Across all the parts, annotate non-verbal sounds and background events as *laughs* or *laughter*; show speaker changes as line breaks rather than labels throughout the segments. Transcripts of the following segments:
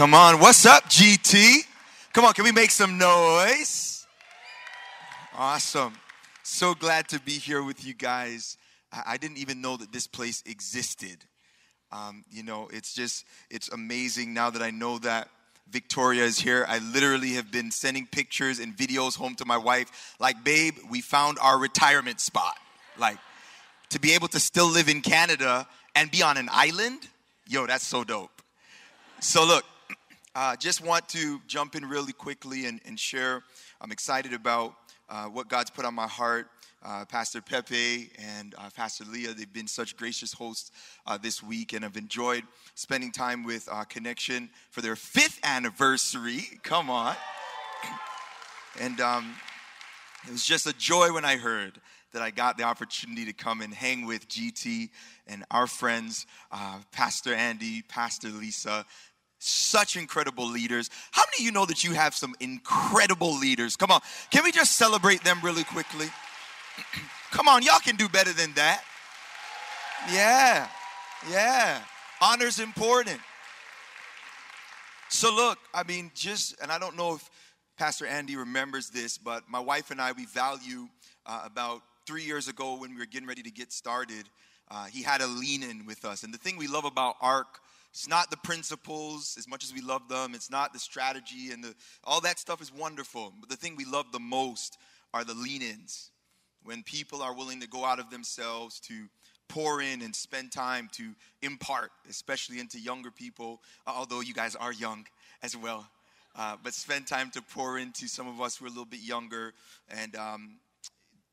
Come on, what's up, GT? Come on, can we make some noise? Awesome. So glad to be here with you guys. I didn't even know that this place existed. Um, you know, it's just, it's amazing now that I know that Victoria is here. I literally have been sending pictures and videos home to my wife. Like, babe, we found our retirement spot. Like, to be able to still live in Canada and be on an island, yo, that's so dope. So, look, uh, just want to jump in really quickly and, and share. I'm excited about uh, what God's put on my heart. Uh, Pastor Pepe and uh, Pastor Leah, they've been such gracious hosts uh, this week, and I've enjoyed spending time with uh, Connection for their fifth anniversary. *laughs* Come on. *laughs* And um, it was just a joy when I heard that I got the opportunity to come and hang with GT and our friends, uh, Pastor Andy, Pastor Lisa, such incredible leaders. How many of you know that you have some incredible leaders? Come on, can we just celebrate them really quickly? *clears throat* Come on, y'all can do better than that. Yeah, yeah. Honor's important. So, look, I mean, just, and I don't know if Pastor Andy remembers this, but my wife and I, we value uh, about three years ago when we were getting ready to get started, uh, he had a lean in with us. And the thing we love about ARC, it's not the principles as much as we love them, it's not the strategy, and the, all that stuff is wonderful. But the thing we love the most are the lean ins when people are willing to go out of themselves to pour in and spend time to impart, especially into younger people, uh, although you guys are young as well. Uh, but spend time to pour into some of us who are a little bit younger. And um,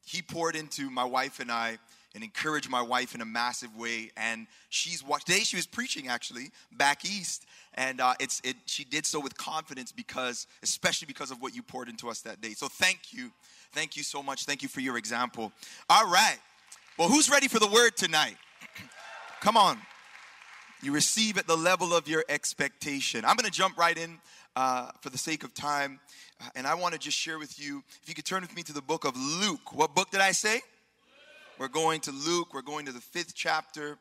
he poured into my wife and I and encouraged my wife in a massive way. And she's today she was preaching actually back east, and uh, it's it. She did so with confidence because, especially because of what you poured into us that day. So thank you Thank you so much. Thank you for your example. All right. Well, who's ready for the word tonight? *clears throat* Come on. You receive at the level of your expectation. I'm going to jump right in uh, for the sake of time. Uh, and I want to just share with you, if you could turn with me to the book of Luke. What book did I say? We're going to Luke. We're going to the fifth chapter.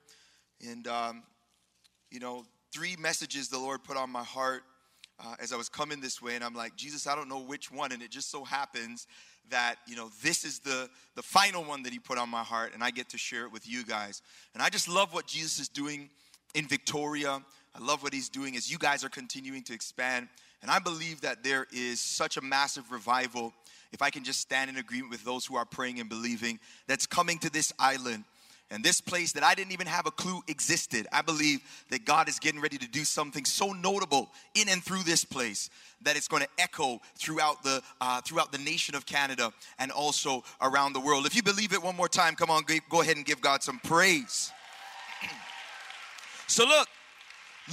And, um, you know, three messages the Lord put on my heart uh, as I was coming this way. And I'm like, Jesus, I don't know which one. And it just so happens that you know this is the the final one that he put on my heart and i get to share it with you guys and i just love what jesus is doing in victoria i love what he's doing as you guys are continuing to expand and i believe that there is such a massive revival if i can just stand in agreement with those who are praying and believing that's coming to this island and this place that I didn't even have a clue existed. I believe that God is getting ready to do something so notable in and through this place that it's going to echo throughout the uh, throughout the nation of Canada and also around the world. If you believe it one more time, come on, go ahead and give God some praise. *clears throat* so look,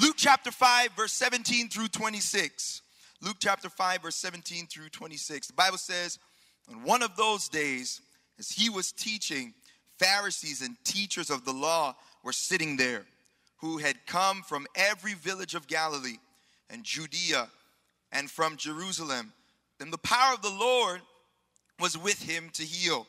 Luke chapter 5 verse 17 through 26. Luke chapter 5 verse 17 through 26. The Bible says, "On one of those days as he was teaching, Pharisees and teachers of the law were sitting there, who had come from every village of Galilee and Judea and from Jerusalem. And the power of the Lord was with him to heal.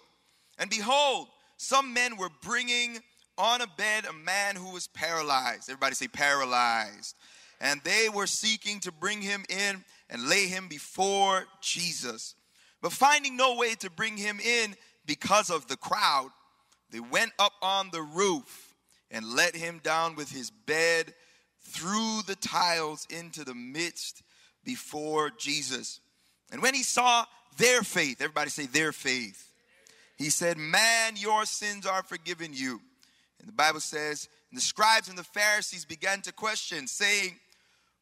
And behold, some men were bringing on a bed a man who was paralyzed. Everybody say paralyzed. And they were seeking to bring him in and lay him before Jesus. But finding no way to bring him in because of the crowd, they went up on the roof and let him down with his bed through the tiles into the midst before Jesus. And when he saw their faith, everybody say their faith, he said, Man, your sins are forgiven you. And the Bible says, and the scribes and the Pharisees began to question, saying,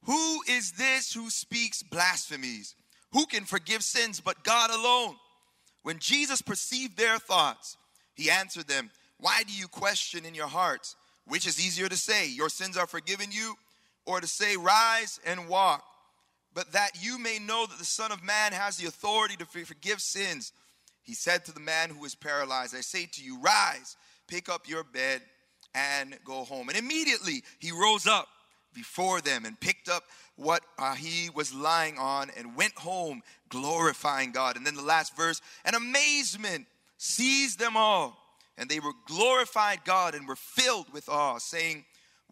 Who is this who speaks blasphemies? Who can forgive sins but God alone? When Jesus perceived their thoughts, he answered them, Why do you question in your hearts? Which is easier to say, Your sins are forgiven you, or to say, Rise and walk? But that you may know that the Son of Man has the authority to forgive sins. He said to the man who was paralyzed, I say to you, Rise, pick up your bed, and go home. And immediately he rose up before them and picked up what uh, he was lying on and went home glorifying God. And then the last verse, and amazement seized them all, and they were glorified God and were filled with awe, saying,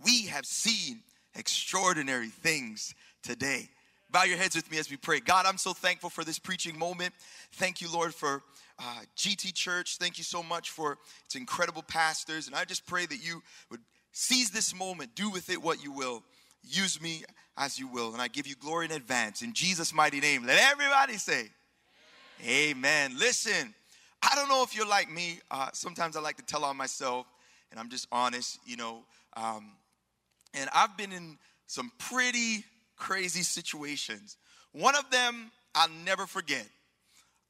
We have seen extraordinary things today. Bow your heads with me as we pray. God, I'm so thankful for this preaching moment. Thank you, Lord, for uh, GT Church. Thank you so much for its incredible pastors. And I just pray that you would seize this moment, do with it what you will. Use me as you will. And I give you glory in advance. In Jesus' mighty name, let everybody say, Amen. Amen. Listen, I don't know if you're like me. Uh, sometimes I like to tell on myself, and I'm just honest, you know. Um, and I've been in some pretty crazy situations. One of them I'll never forget.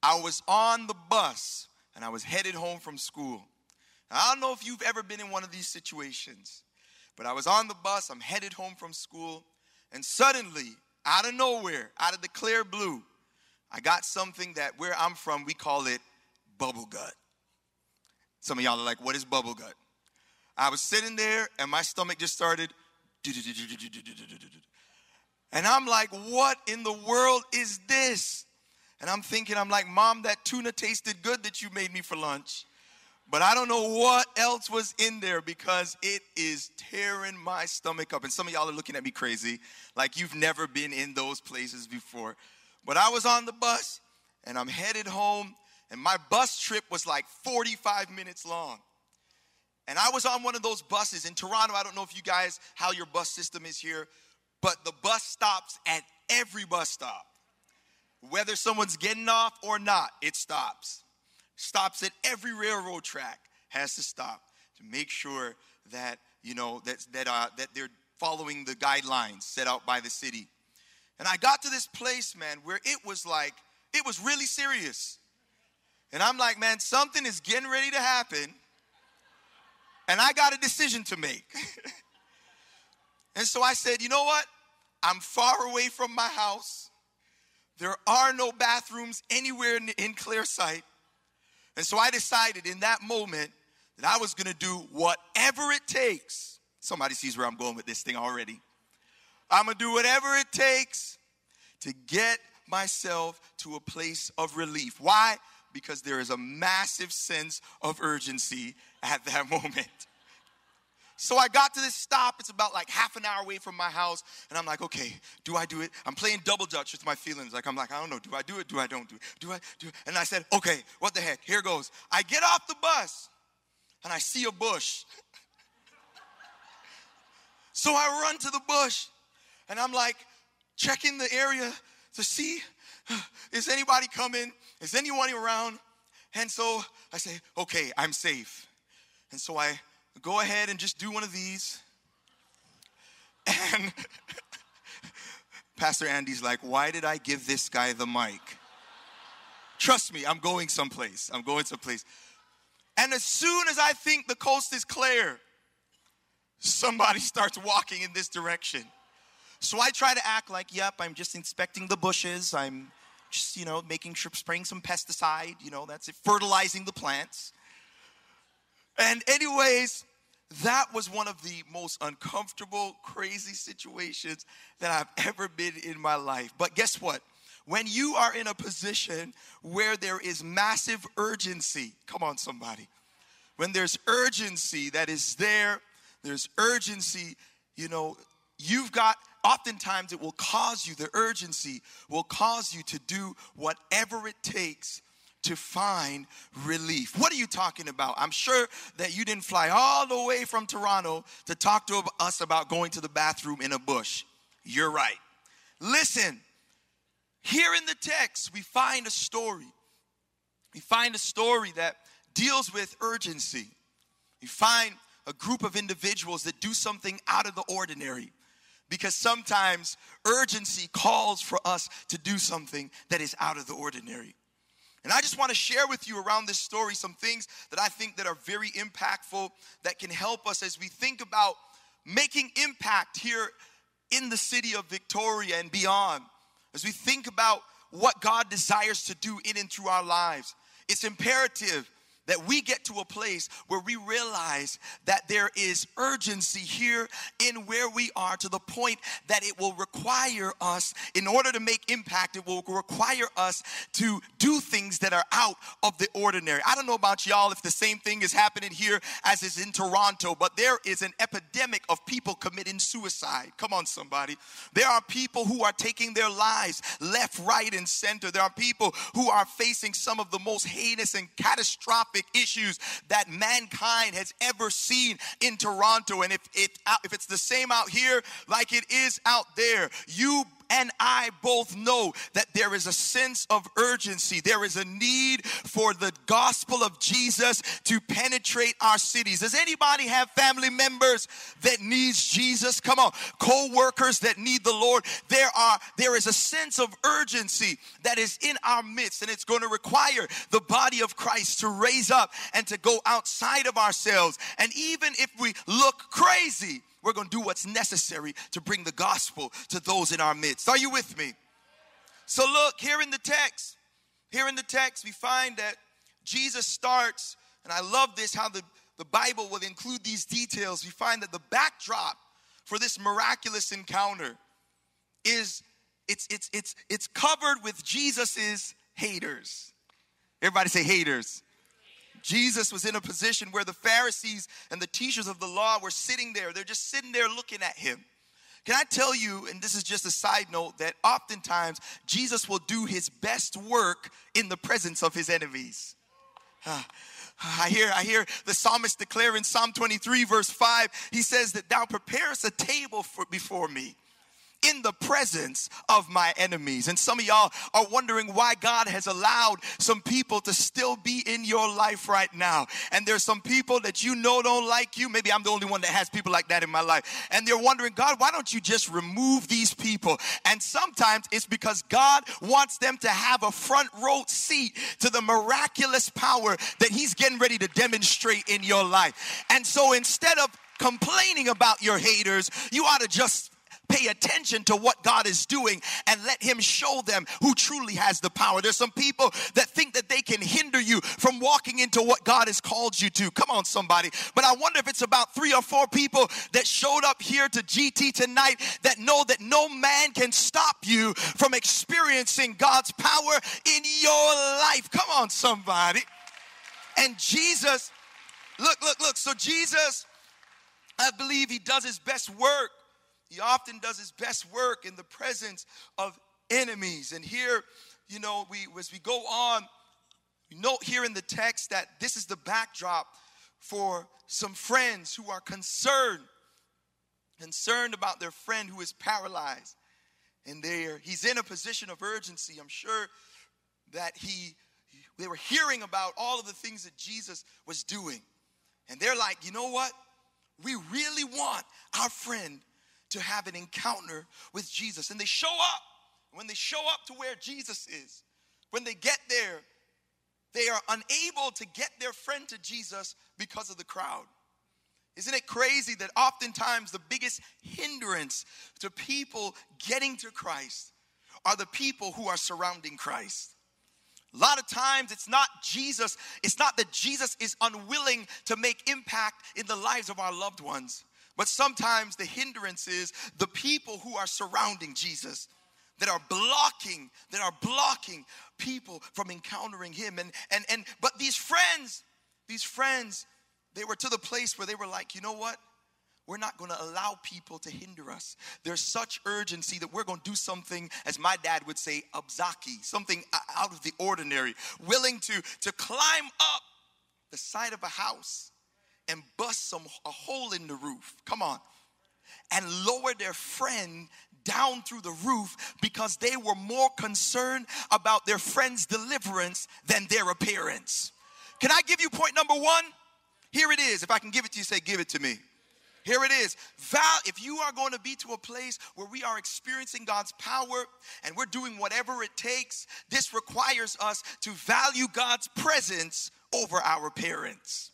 I was on the bus and I was headed home from school. I don't know if you've ever been in one of these situations, but I was on the bus, I'm headed home from school, and suddenly, out of nowhere, out of the clear blue, I got something that where I'm from, we call it bubble gut. Some of y'all are like, what is bubble gut? I was sitting there and my stomach just started and I'm like, what in the world is this? And I'm thinking, I'm like, Mom, that tuna tasted good that you made me for lunch. But I don't know what else was in there because it is tearing my stomach up. And some of y'all are looking at me crazy, like you've never been in those places before. But I was on the bus and I'm headed home, and my bus trip was like 45 minutes long. And I was on one of those buses in Toronto. I don't know if you guys, how your bus system is here, but the bus stops at every bus stop. Whether someone's getting off or not, it stops. Stops at every railroad track, has to stop to make sure that, you know, that, that, uh, that they're following the guidelines set out by the city. And I got to this place, man, where it was like, it was really serious. And I'm like, man, something is getting ready to happen. And I got a decision to make. *laughs* And so I said, you know what? I'm far away from my house. There are no bathrooms anywhere in, in clear sight. And so I decided in that moment that I was gonna do whatever it takes. Somebody sees where I'm going with this thing already. I'm gonna do whatever it takes to get myself to a place of relief. Why? Because there is a massive sense of urgency at that *laughs* moment. So I got to this stop. It's about like half an hour away from my house. And I'm like, okay, do I do it? I'm playing double dutch with my feelings. Like, I'm like, I don't know. Do I do it? Do I don't do it? Do I do it? And I said, okay, what the heck? Here goes. I get off the bus and I see a bush. *laughs* so I run to the bush and I'm like, checking the area to see *sighs* is anybody coming? Is anyone around? And so I say, okay, I'm safe. And so I go ahead and just do one of these. And *laughs* Pastor Andy's like, why did I give this guy the mic? Trust me, I'm going someplace. I'm going someplace. And as soon as I think the coast is clear, somebody *laughs* starts walking in this direction. So I try to act like, yep, I'm just inspecting the bushes. I'm just, you know, making sure, spraying some pesticide, you know, that's it, fertilizing the plants. And, anyways, that was one of the most uncomfortable, crazy situations that I've ever been in my life. But guess what? When you are in a position where there is massive urgency, come on, somebody. When there's urgency that is there, there's urgency, you know, you've got oftentimes it will cause you, the urgency will cause you to do whatever it takes to find relief. What are you talking about? I'm sure that you didn't fly all the way from Toronto to talk to us about going to the bathroom in a bush. You're right. Listen, here in the text, we find a story. We find a story that deals with urgency. We find a group of individuals that do something out of the ordinary because sometimes urgency calls for us to do something that is out of the ordinary. And I just want to share with you around this story some things that I think that are very impactful that can help us as we think about making impact here in the city of Victoria and beyond. As we think about what God desires to do in and through our lives. It's imperative that we get to a place where we realize that there is urgency here in where we are to the point that it will require us, in order to make impact, it will require us to do things that are out of the ordinary. I don't know about y'all if the same thing is happening here as is in Toronto, but there is an epidemic of people committing suicide. Come on, somebody. There are people who are taking their lives left, right, and center. There are people who are facing some of the most heinous and catastrophic issues that mankind has ever seen in Toronto. And if, it, if it's the same out here like it is out there, you and I both know that there is a sense of urgency. There is a need for the gospel of Jesus to penetrate our cities. Does anybody have family members that needs Jesus? Come on. Co-workers that need the Lord. There are there is a sense of urgency that is in our midst and it's going to require the body of Christ to raise up and to go outside of ourselves. And even if we look crazy, we're going to do what's necessary to bring the gospel to those in our midst. Are you with me? So, look, here in the text, here in the text, we find that Jesus starts, and I love this how the, the Bible will include these details. We find that the backdrop for this miraculous encounter is it's it's it's it's covered with Jesus's haters. Everybody say haters. Jesus was in a position where the Pharisees and the teachers of the law were sitting there. They're just sitting there looking at him. Can I tell you, and this is just a side note, that oftentimes Jesus will do his best work in the presence of his enemies. *sighs* I hear, I hear the psalmist declare in Psalm 23, verse 5, he says that thou preparest a table for, before me in the presence of my enemies. And some of y'all are wondering why God has allowed some people to still be in your life right now. And there's some people that you know don't like you. Maybe I'm the only one that has people like that in my life. And they're wondering, God, why don't you just remove these people? And sometimes it's because God wants them to have a front row seat to the miraculous power that He's getting ready to demonstrate in your life. And so instead of complaining about your haters, you ought to just pay attention to what God is doing and let Him show them who truly has the power. There's some people that think that they can hinder you from walking into what God has called you to. Come on, somebody. But I wonder if it's about three or four people that showed up here to GT tonight that know that no man can stop you from experiencing God's power in your life. Come on, somebody. And Jesus, look, look, look. So Jesus, I believe he does his best work he often does his best work in the presence of enemies. And here, you know, we as we go on, we note here in the text that this is the backdrop for some friends who are concerned, concerned about their friend who is paralyzed. And there, he's in a position of urgency. I'm sure that he they were hearing about all of the things that Jesus was doing. And they're like, you know what? We really want our friend to have an encounter with Jesus. And they show up. When they show up to where Jesus is, when they get there, they are unable to get their friend to Jesus because of the crowd. Isn't it crazy that oftentimes the biggest hindrance to people getting to Christ are the people who are surrounding Christ? A lot of times it's not Jesus, it's not that Jesus is unwilling to make impact in the lives of our loved ones. But sometimes the hindrance is the people who are surrounding Jesus that are blocking that are blocking people from encountering him. And and and but these friends these friends they were to the place where they were like you know what? We're not going to allow people to hinder us. There's such urgency that we're going to do something, as my dad would say, abzaki, something out of the ordinary, willing to, to climb up the side of a house and bust some a hole in the roof. Come on. And lower their friend down through the roof because they were more concerned about their friend's deliverance than their appearance. Can I give you point number one? Here it is. If I can give it to you, say, give it to me. Here it is. Val, if you are going to be to a place where we are experiencing God's power and we're doing whatever it takes, this requires us to value God's presence over our appearance.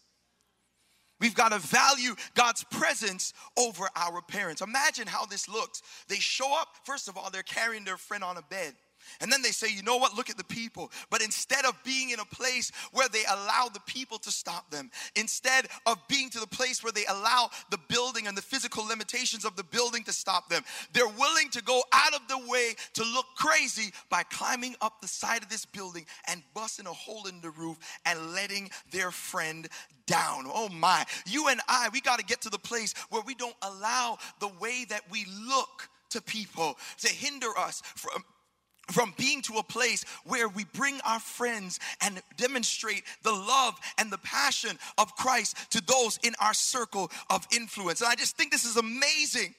We've got to value God's presence over our parents. Imagine how this looks. They show up, first of all, they're carrying their friend on a bed. And then they say, you know what? Look at the people. But instead of being in a place where they allow the people to stop them, instead of being to the place where they allow the building and the physical limitations of the building to stop them, they're willing to go out of the way to look crazy by climbing up the side of this building and busting a hole in the roof and letting their friend down. Oh my. You and I, we got to get to the place where we don't allow the way that we look to people to hinder us from from being to a place where we bring our friends and demonstrate the love and the passion of Christ to those in our circle of influence. And I just think this is amazing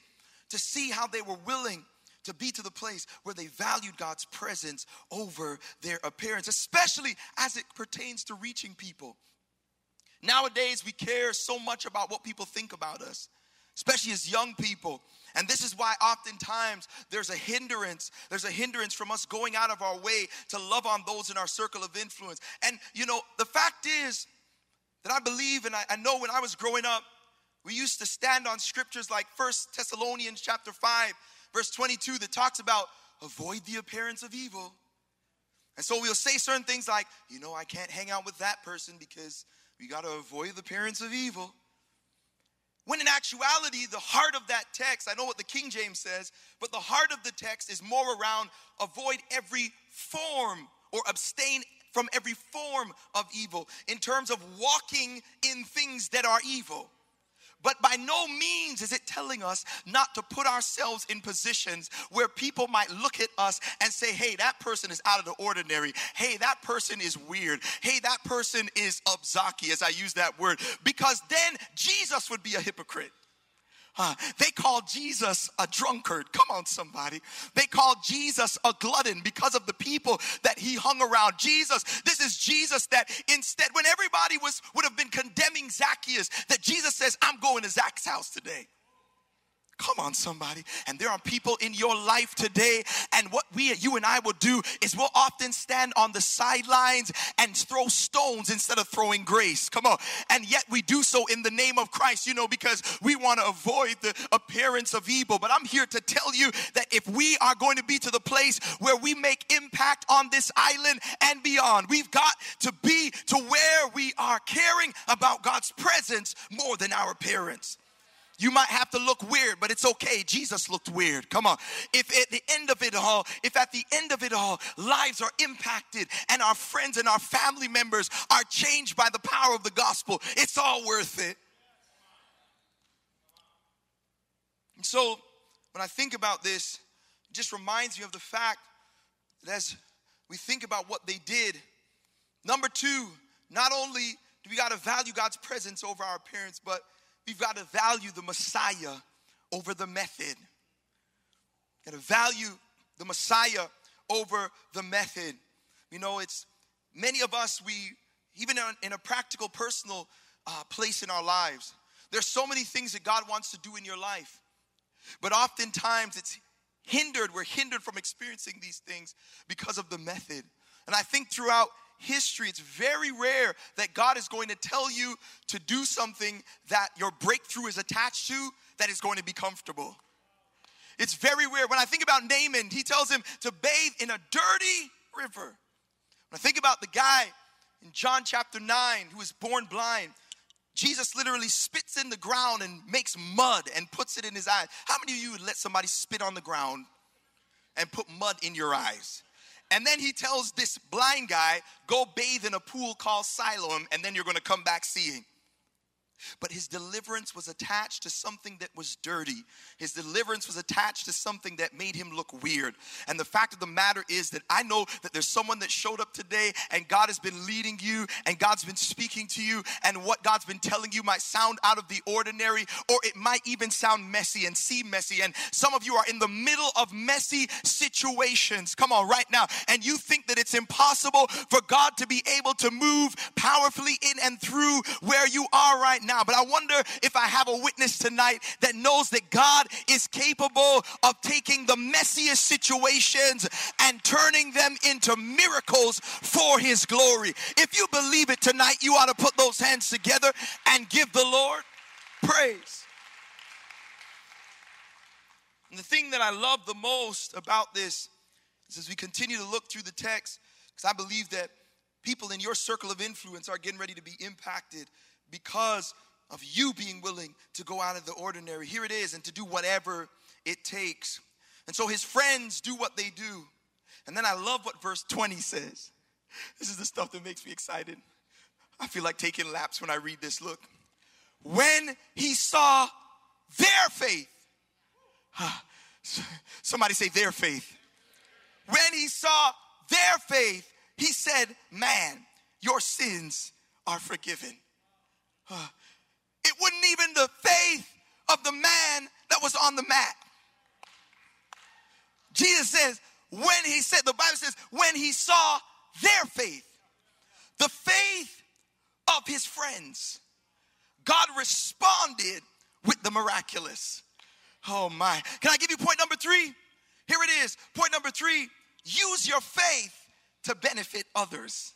to see how they were willing to be to the place where they valued God's presence over their appearance, especially as it pertains to reaching people. Nowadays, we care so much about what people think about us, especially as young people. And this is why oftentimes there's a hindrance. There's a hindrance from us going out of our way to love on those in our circle of influence. And you know, the fact is that I believe and I, I know when I was growing up, we used to stand on scriptures like First Thessalonians chapter 5, verse 22, that talks about avoid the appearance of evil. And so we'll say certain things like, you know, I can't hang out with that person because we got to avoid the appearance of evil. When in actuality, the heart of that text, I know what the King James says, but the heart of the text is more around avoid every form or abstain from every form of evil in terms of walking in things that are evil. But by no means is it telling us not to put ourselves in positions where people might look at us and say, hey, that person is out of the ordinary. Hey, that person is weird. Hey, that person is obzaki, as I use that word, because then Jesus would be a hypocrite. Uh, they called Jesus a drunkard. Come on, somebody. They called Jesus a glutton because of the people that he hung around. Jesus, this is Jesus that instead, when everybody was would have been condemning Zacchaeus, that Jesus says, I'm going to Zach's house today. Come on, somebody. And there are people in your life today, and what we, you and I will do is we'll often stand on the sidelines and throw stones instead of throwing grace. Come on. And yet we do so in the name of Christ, you know, because we want to avoid the appearance of evil. But I'm here to tell you that if we are going to be to the place where we make impact on this island and beyond, we've got to be to where we are caring about God's presence more than our appearance. You might have to look weird, but it's okay. Jesus looked weird. Come on. If at the end of it all, if at the end of it all, lives are impacted and our friends and our family members are changed by the power of the gospel, it's all worth it. And so, when I think about this, it just reminds me of the fact that as we think about what they did, number two, not only do we got to value God's presence over our appearance, but We've got to value the Messiah over the method. Got to value the Messiah over the method. You know, it's many of us, we, even in a practical, personal uh, place in our lives, there's so many things that God wants to do in your life. But oftentimes it's hindered, we're hindered from experiencing these things because of the method. And I think throughout history, it's very rare that God is going to tell you to do something that your breakthrough is attached to that is going to be comfortable. It's very rare. When I think about Naaman, he tells him to bathe in a dirty river. When I think about the guy in John chapter 9 who was born blind, Jesus literally spits in the ground and makes mud and puts it in his eyes. How many of you would let somebody spit on the ground and put mud in your eyes? And then he tells this blind guy, go bathe in a pool called Siloam, and then you're gonna come back seeing. But his deliverance was attached to something that was dirty. His deliverance was attached to something that made him look weird. And the fact of the matter is that I know that there's someone that showed up today and God has been leading you and God's been speaking to you, and what God's been telling you might sound out of the ordinary or it might even sound messy and seem messy. And some of you are in the middle of messy situations. Come on, right now. And you think that it's impossible for God to be able to move powerfully in and through where you are right now now. But I wonder if I have a witness tonight that knows that God is capable of taking the messiest situations and turning them into miracles for His glory. If you believe it tonight, you ought to put those hands together and give the Lord praise. And the thing that I love the most about this is as we continue to look through the text, because I believe that people in your circle of influence are getting ready to be impacted because of you being willing to go out of the ordinary. Here it is, and to do whatever it takes. And so his friends do what they do. And then I love what verse 20 says. This is the stuff that makes me excited. I feel like taking laps when I read this. Look, when he saw their faith, ah, somebody say their faith. When he saw their faith, he said, Man, your sins are forgiven. It wasn't even the faith of the man that was on the mat. Jesus says, when he said, the Bible says, when he saw their faith, the faith of his friends, God responded with the miraculous. Oh my. Can I give you point number three? Here it is. Point number three use your faith to benefit others.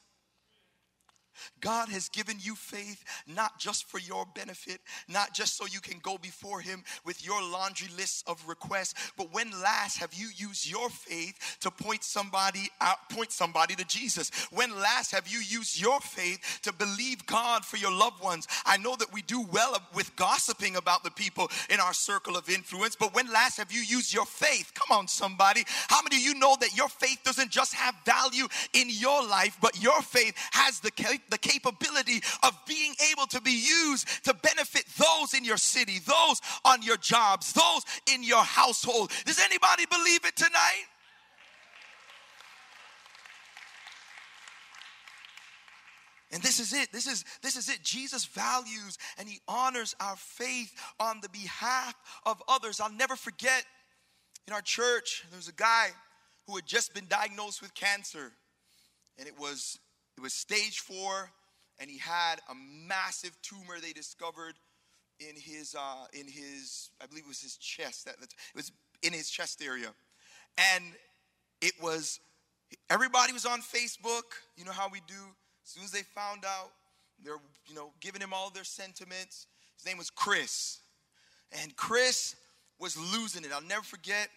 God has given you faith not just for your benefit, not just so you can go before Him with your laundry list of requests, but when last have you used your faith to point somebody out, point somebody to Jesus? When last have you used your faith to believe God for your loved ones? I know that we do well with gossiping about the people in our circle of influence, but when last have you used your faith? Come on, somebody. How many of you know that your faith doesn't just have value in your life, but your faith has the the capability of being able to be used to benefit those in your city, those on your jobs, those in your household. Does anybody believe it tonight? And this is it. This is this is it. Jesus values and he honors our faith on the behalf of others. I'll never forget in our church there was a guy who had just been diagnosed with cancer and it was it was stage four, and he had a massive tumor they discovered in his, uh, in his I believe it was his chest. That, it was in his chest area. And it was, everybody was on Facebook. You know how we do. As soon as they found out, they're, you know, giving him all their sentiments. His name was Chris. And Chris was losing it. I'll never forget.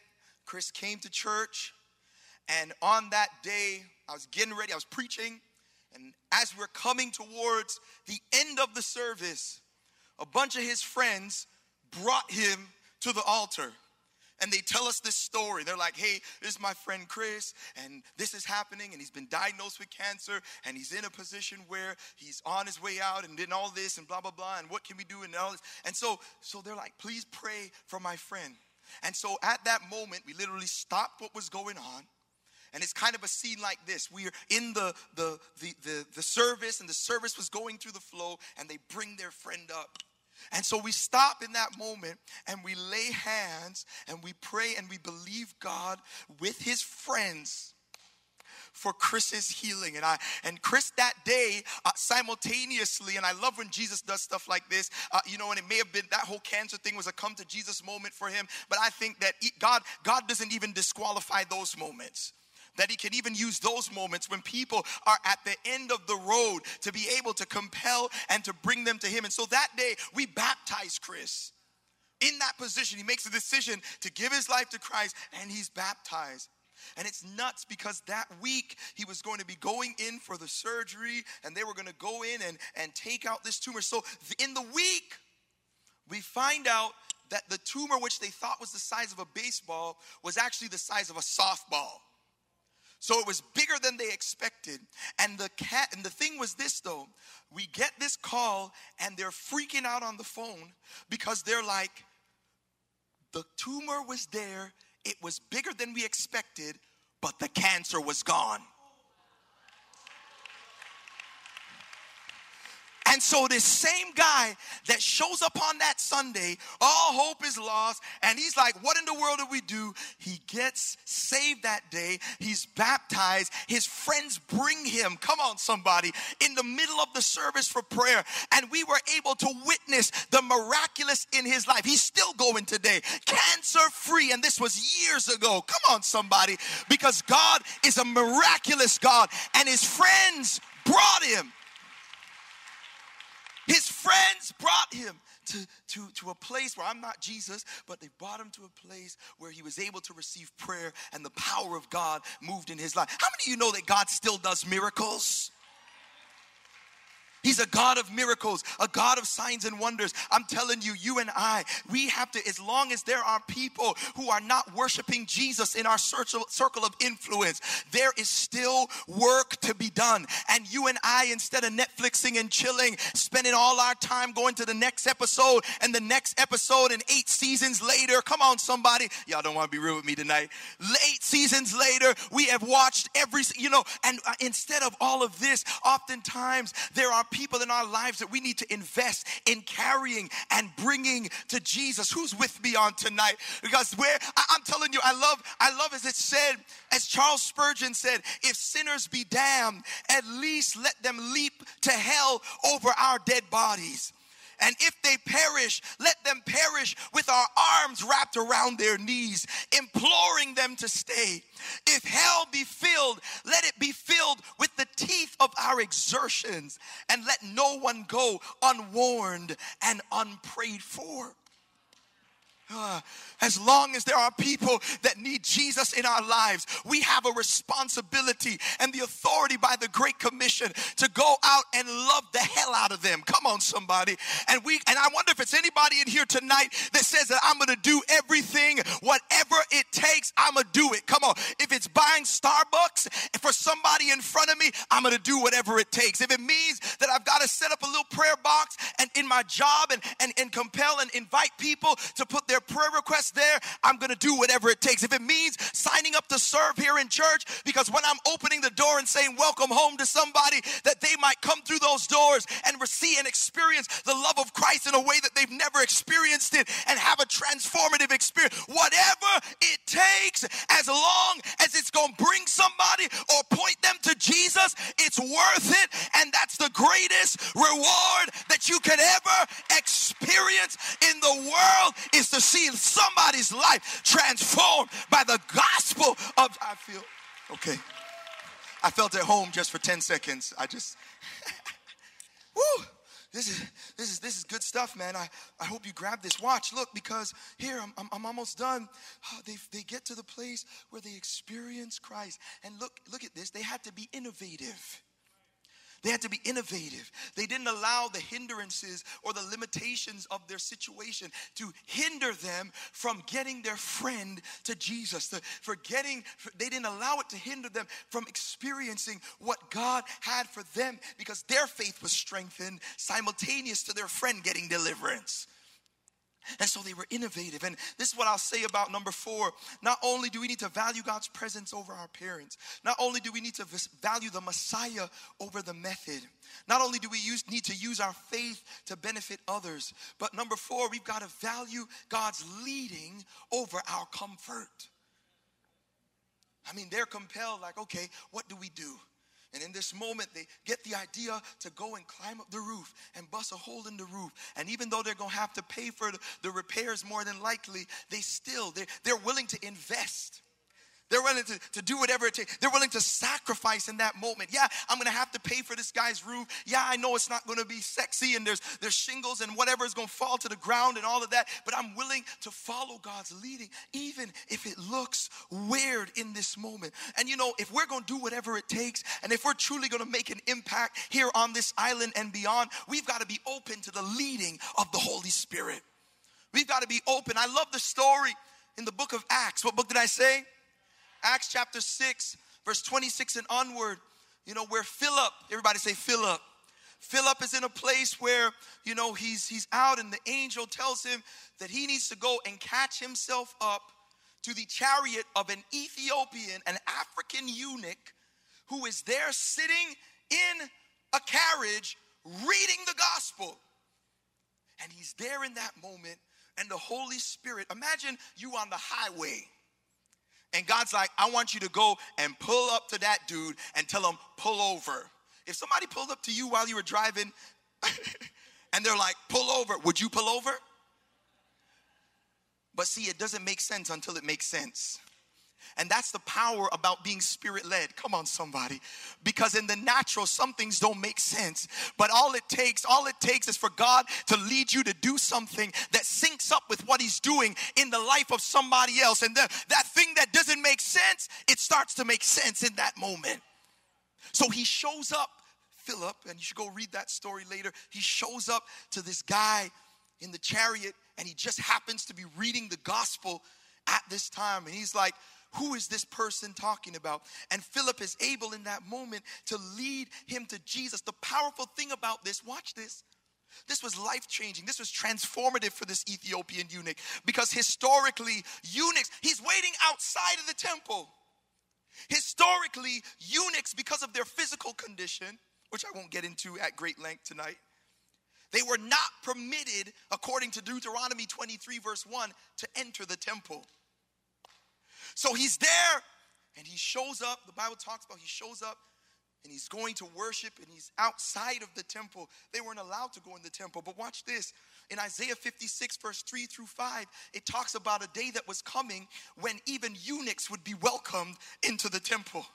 Chris came to church. And on that day, I was getting ready, I was preaching, and as we're coming towards the end of the service, a bunch of his friends brought him to the altar. And they tell us this story. They're like, hey, this is my friend Chris, and this is happening, and he's been diagnosed with cancer, and he's in a position where he's on his way out, and then all this, and blah, blah, blah, and what can we do, and all this. And so, so they're like, please pray for my friend. And so at that moment, we literally stopped what was going on and it's kind of a scene like this. We're in the, the, the, the, the service, and the service was going through the flow, and they bring their friend up. And so we stop in that moment and we lay hands and we pray and we believe God with his friends for Chris's healing. And I and Chris that day uh, simultaneously, and I love when Jesus does stuff like this. Uh, you know, and it may have been that whole cancer thing was a come to Jesus moment for him, but I think that God God doesn't even disqualify those moments that he can even use those moments when people are at the end of the road to be able to compel and to bring them to him. And so that day, we baptize Chris. In that position, he makes a decision to give his life to Christ and he's baptized. And it's nuts because that week he was going to be going in for the surgery and they were going to go in and, and take out this tumor. So in the week, we find out that the tumor, which they thought was the size of a baseball, was actually the size of a softball. So it was bigger than they expected. And the cat and the thing was this though, we get this call and they're freaking out on the phone because they're like the tumor was there, it was bigger than we expected, but the cancer was gone. And so, this same guy that shows up on that Sunday, all hope is lost, and he's like, What in the world do we do? He gets saved that day. He's baptized. His friends bring him, come on, somebody, in the middle of the service for prayer. And we were able to witness the miraculous in his life. He's still going today, cancer free. And this was years ago. Come on, somebody, because God is a miraculous God, and his friends brought him his friends brought him to, to, to a place where I'm not Jesus, but they brought him to a place where he was able to receive prayer and the power of God moved in his life. How many of you know that God still does miracles? He's a God of miracles, a God of signs and wonders. I'm telling you, you and I, we have to, as long as there are people who are not worshiping Jesus in our circle of influence, there is still work to be done. And you and I, instead of Netflixing and chilling, spending all our time going to the next episode and the next episode and eight seasons later, come on, somebody, y'all don't want to be real with me tonight. Eight seasons later, we have watched every, you know, and uh, instead of all of this, oftentimes there are people in our lives that we need to invest in carrying and bringing to Jesus. Who's with me on tonight? Because where I, am telling you, I love, I love as it said, as Charles Spurgeon said, if sinners be damned, at least let them leap to hell over our dead bodies. And if they perish, let them perish with our arms wrapped around their knees, imploring them to stay. If hell be filled, let it be filled with the teeth of our exertions, and let no one go unwarned and unprayed for. Uh, *sighs* as long as there are people that need Jesus in our lives, we have a responsibility and the authority by the Great Commission to go out and love the hell out of them. Come on, somebody. And we and I wonder if it's anybody in here tonight that says that I'm gonna do everything, whatever it takes, I'm gonna do it. Come on. If it's buying Starbucks for somebody in front of me, I'm gonna do whatever it takes. If it means that I've got to set up a little prayer box and in my job and, and, and compel and invite people to put their prayer requests there, I'm gonna do whatever it takes. If it means signing up to serve here in church, because when I'm opening the door and saying welcome home to somebody, that they might come through those doors and receive and experience the love of Christ in a way that they've never experienced it and have a transformative experience. Whatever it takes, as long as it's gonna bring somebody or point Jesus, it's worth it. And that's the greatest reward that you can ever experience in the world is to see somebody's life transformed by the gospel of I feel okay. I felt at home just for 10 seconds. I just *laughs* woo this is this is this is good stuff man. I, I hope you grab this watch. Look because here i'm, I'm, I'm almost done. Oh, they, they get to the place where they experience christ. And look look at this. They had to be innovative they had to be innovative. They didn't allow the hindrances or the limitations of their situation to hinder them from getting their friend to Jesus. The, for getting, they didn't allow it to hinder them from experiencing what God had for them because their faith was strengthened simultaneous to their friend getting deliverance. And so they were innovative. And this is what I'll say about number four. Not only do we need to value God's presence over our parents, not only do we need to value the Messiah over the method, not only do we use, need to use our faith to benefit others, but number four, we've got to value God's leading over our comfort. I mean, they're compelled, like, okay, what do we do? And in this moment, they get the idea to go and climb up the roof and bust a hole in the roof. And even though they're going to have to pay for the repairs more than likely, they still, they're, they're willing to invest. They're willing to, to do whatever it takes. They're willing to sacrifice in that moment. Yeah, I'm gonna have to pay for this guy's roof. Yeah, I know it's not gonna be sexy and there's there's shingles and whatever is gonna fall to the ground and all of that, but I'm willing to follow God's leading, even if it looks weird in this moment. And you know, if we're gonna do whatever it takes, and if we're truly gonna make an impact here on this island and beyond, we've got to be open to the leading of the Holy Spirit. We've got to be open. I love the story in the book of Acts. What book did I say? Acts chapter 6, verse 26 and onward, you know, where Philip, everybody say Philip. Philip is in a place where, you know, he's he's out and the angel tells him that he needs to go and catch himself up to the chariot of an Ethiopian, an African eunuch who is there sitting in a carriage reading the gospel. And he's there in that moment and the Holy Spirit, imagine you on the highway and God's like, I want you to go and pull up to that dude and tell him, pull over. If somebody pulled up to you while you were driving *laughs* and they're like, pull over, would you pull over? But see, it doesn't make sense until it makes sense. And that's the power about being spirit led. Come on, somebody. Because in the natural, some things don't make sense. But all it takes, all it takes is for God to lead you to do something that syncs up with what He's doing in the life of somebody else. And the, that thing that doesn't make sense, it starts to make sense in that moment. So He shows up, Philip, and you should go read that story later. He shows up to this guy in the chariot, and he just happens to be reading the gospel at this time. And he's like, who is this person talking about? And Philip is able in that moment to lead him to Jesus. The powerful thing about this, watch this. This was life changing. This was transformative for this Ethiopian eunuch because historically, eunuchs, he's waiting outside of the temple. Historically, eunuchs, because of their physical condition, which I won't get into at great length tonight, they were not permitted, according to Deuteronomy 23, verse 1, to enter the temple. So he's there and he shows up. The Bible talks about he shows up and he's going to worship and he's outside of the temple. They weren't allowed to go in the temple. But watch this. In Isaiah 56, verse 3 through 5, it talks about a day that was coming when even eunuchs would be welcomed into the temple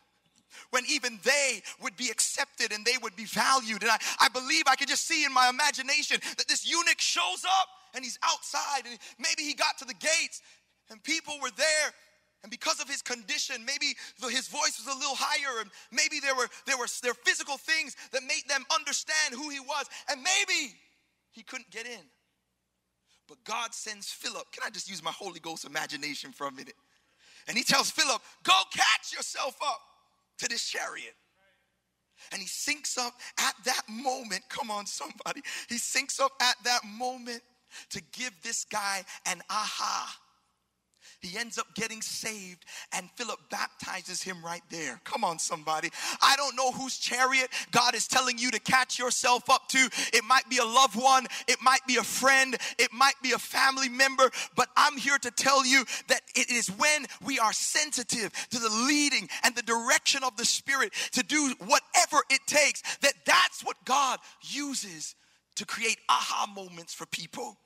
when even they would be accepted and they would be valued. And I, I believe I could just see in my imagination that this eunuch shows up and he's outside and maybe he got to the gates and people were there and because of his condition, maybe his voice was a little higher, and maybe there were there were there physical things that made them understand who he was, and maybe he couldn't get in. But God sends Philip. Can I just use my Holy Ghost imagination for a minute? And he tells Philip, "Go catch yourself up to this chariot." And he syncs up at that moment. Come on, somebody. He syncs up at that moment to give this guy an aha he ends up getting saved, and Philip baptizes him right there. Come on, somebody. I don't know whose chariot God is telling you to catch yourself up to. It might be a loved one, it might be a friend, it might be a family member, but I'm here to tell you that it is when we are sensitive to the leading and the direction of the Spirit to do whatever it takes that that's what God uses to create aha moments for people.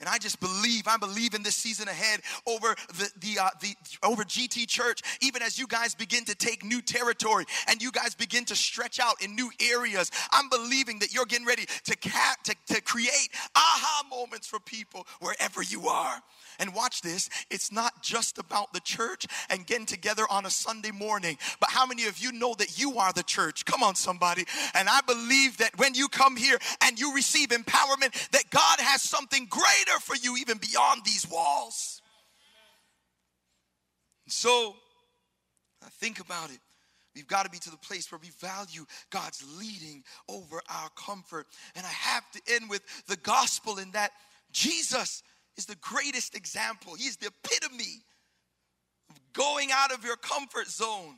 And I just believe, I believe in this season ahead over the, the, uh, the over GT Church, even as you guys begin to take new territory and you guys begin to stretch out in new areas. I'm believing that you're getting ready to, cap, to, to create aha moments for people wherever you are. And watch this, it's not just about the church and getting together on a Sunday morning, but how many of you know that you are the church? Come on, somebody. And I believe that when you come here and you receive empowerment, that God has something greater for you even beyond these walls. So, I think about it. We've got to be to the place where we value God's leading over our comfort. And I have to end with the gospel in that Jesus is the greatest example. He's the epitome of going out of your comfort zone.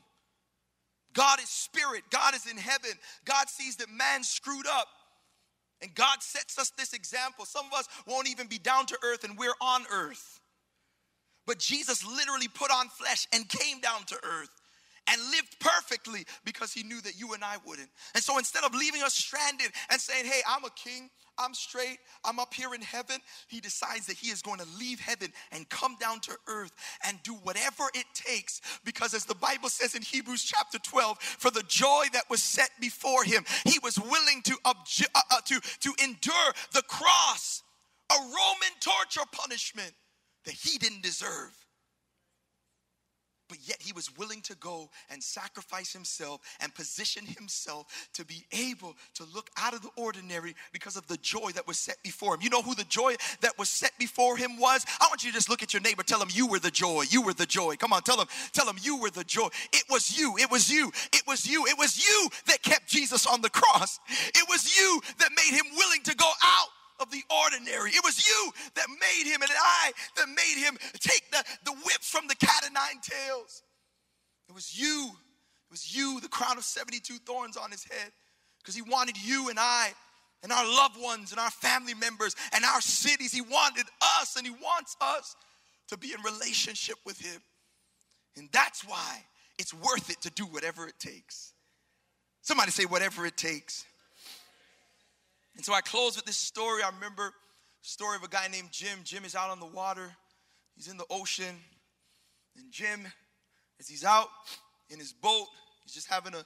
God is spirit, God is in heaven. God sees that man screwed up. And God sets us this example. Some of us won't even be down to earth and we're on earth. But Jesus literally put on flesh and came down to earth and lived perfectly because he knew that you and I wouldn't. And so instead of leaving us stranded and saying, Hey, I'm a king, I'm straight, I'm up here in heaven, he decides that he is going to leave heaven and come down to earth and do whatever it takes because, as the Bible says in Hebrews chapter 12, for the joy that was set before him, he was willing to, obje- uh, uh, to, to endure the cross, a Roman torture punishment that he didn't deserve but yet he was willing to go and sacrifice himself and position himself to be able to look out of the ordinary because of the joy that was set before him. You know who the joy that was set before him was? I want you to just look at your neighbor, tell him you were the joy. You were the joy. Come on, tell him, tell him you were the joy. It was you. It was you. It was you. It was you that kept Jesus on the cross. It was you that made him willing to go out of the ordinary. It was you that made him and I that made him take the, the whips from the cat of nine tails. It was you. It was you, the crown of 72 thorns on his head, because he wanted you and I and our loved ones and our family members and our cities. He wanted us and he wants us to be in relationship with him. And that's why it's worth it to do whatever it takes. Somebody say, whatever it takes. And so I close with this story. I remember story of a guy named Jim. Jim is out on the water. He's in the ocean. And Jim, as he's out in his boat, he's just having a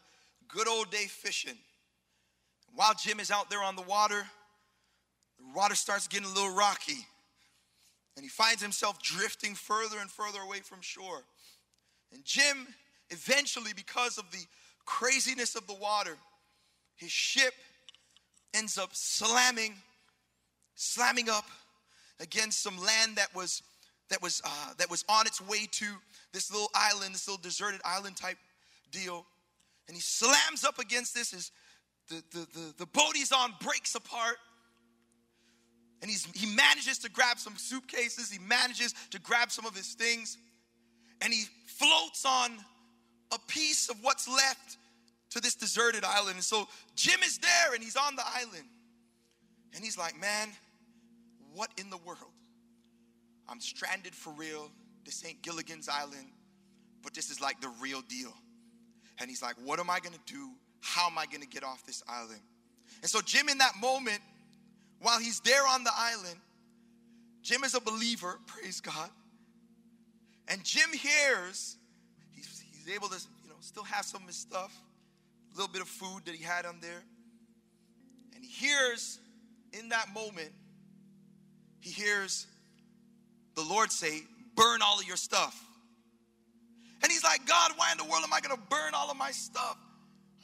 good old day fishing. And While Jim is out there on the water, the water starts getting a little rocky. And he finds himself drifting further and further away from shore. And Jim, eventually, because of the craziness of the water, his ship ends up slamming, slamming up against some land that was that was uh, that was on its way to this little island, this little deserted island type deal. And he slams up against this. His the, the, the, the boat he's on breaks apart. And he's, he manages to grab some suitcases, he manages to grab some of his things, and he floats on a piece of what's left to this deserted island. And so Jim is there and he's on the island. And he's like, man, what in the world? I'm stranded for real. This ain't Gilligan's Island, but this is like the real deal. And he's like, what am I gonna do? How am I gonna get off this island? And so, Jim, in that moment, while he's there on the island, Jim is a believer, *laughs* praise God. And Jim hears, he's, he's able to, you know, still have some of his stuff, little bit of food that he had on there. And he hears in that moment, he hears the Lord say, Burn all of your stuff. And he's like, God, why in the world am I going to burn all of my stuff?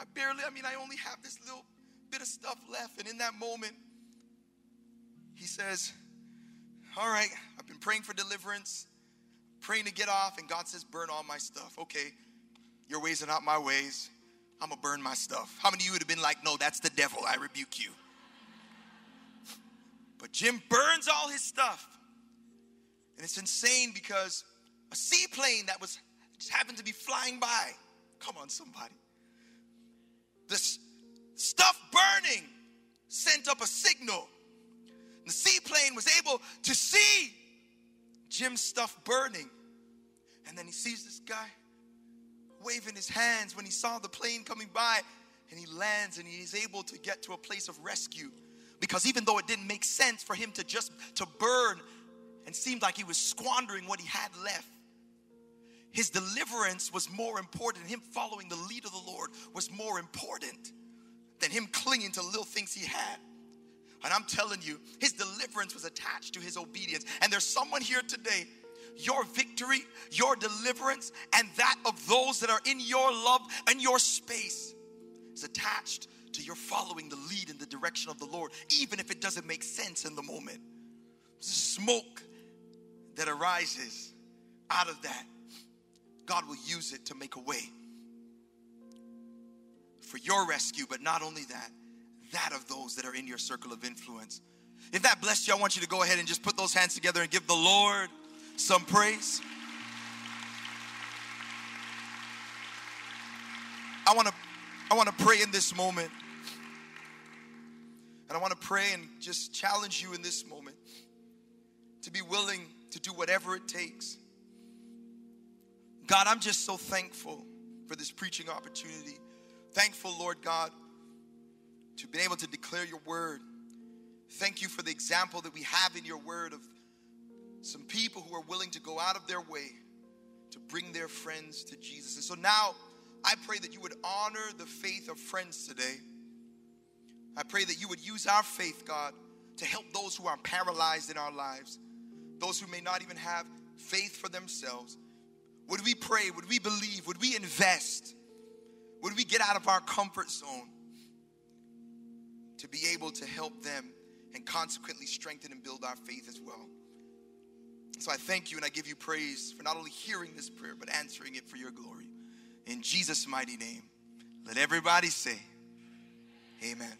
I barely, I mean, I only have this little bit of stuff left. And in that moment, he says, All right, I've been praying for deliverance, praying to get off, and God says, Burn all my stuff. Okay, your ways are not my ways. I'm gonna burn my stuff. How many of you would have been like, No, that's the devil. I rebuke you. But Jim burns all his stuff. And it's insane because a seaplane that was just happened to be flying by. Come on, somebody. This stuff burning sent up a signal the seaplane was able to see Jim's stuff burning. And then he sees this guy waving his hands when he saw the plane coming by. And he lands and he is able to get to a place of rescue. Because even though it didn't make sense for him to just to burn and seemed like he was squandering what he had left, his deliverance was more important. Him following the lead of the Lord was more important than him clinging to little things he had. And I'm telling you, his deliverance was attached to his obedience. And there's someone here today, your victory, your deliverance, and that of those that are in your love and your space is attached to your following the lead in the direction of the Lord, even if it doesn't make sense in the moment. Smoke that arises out of that, God will use it to make a way for your rescue, but not only that, that of those that are in your circle of influence. If that blessed you, I want you to go ahead and just put those hands together and give the Lord some praise. I want to I want to pray in this moment. And I want to pray and just challenge you in this moment to be willing to do whatever it takes. God, I'm just so thankful for this preaching opportunity. Thankful, Lord God, to be able to declare your word. Thank you for the example that we have in your word of some people who are willing to go out of their way to bring their friends to Jesus. And so now I pray that you would honor the faith of friends today. I pray that you would use our faith, God, to help those who are paralyzed in our lives, those who may not even have faith for themselves. Would we pray? Would we believe? Would we invest? Would we get out of our comfort zone? to be able to help them and consequently strengthen and build our faith as well. So I thank you and I give you praise for not only hearing this prayer, but answering it for your glory. In Jesus' mighty name, let everybody say, Amen.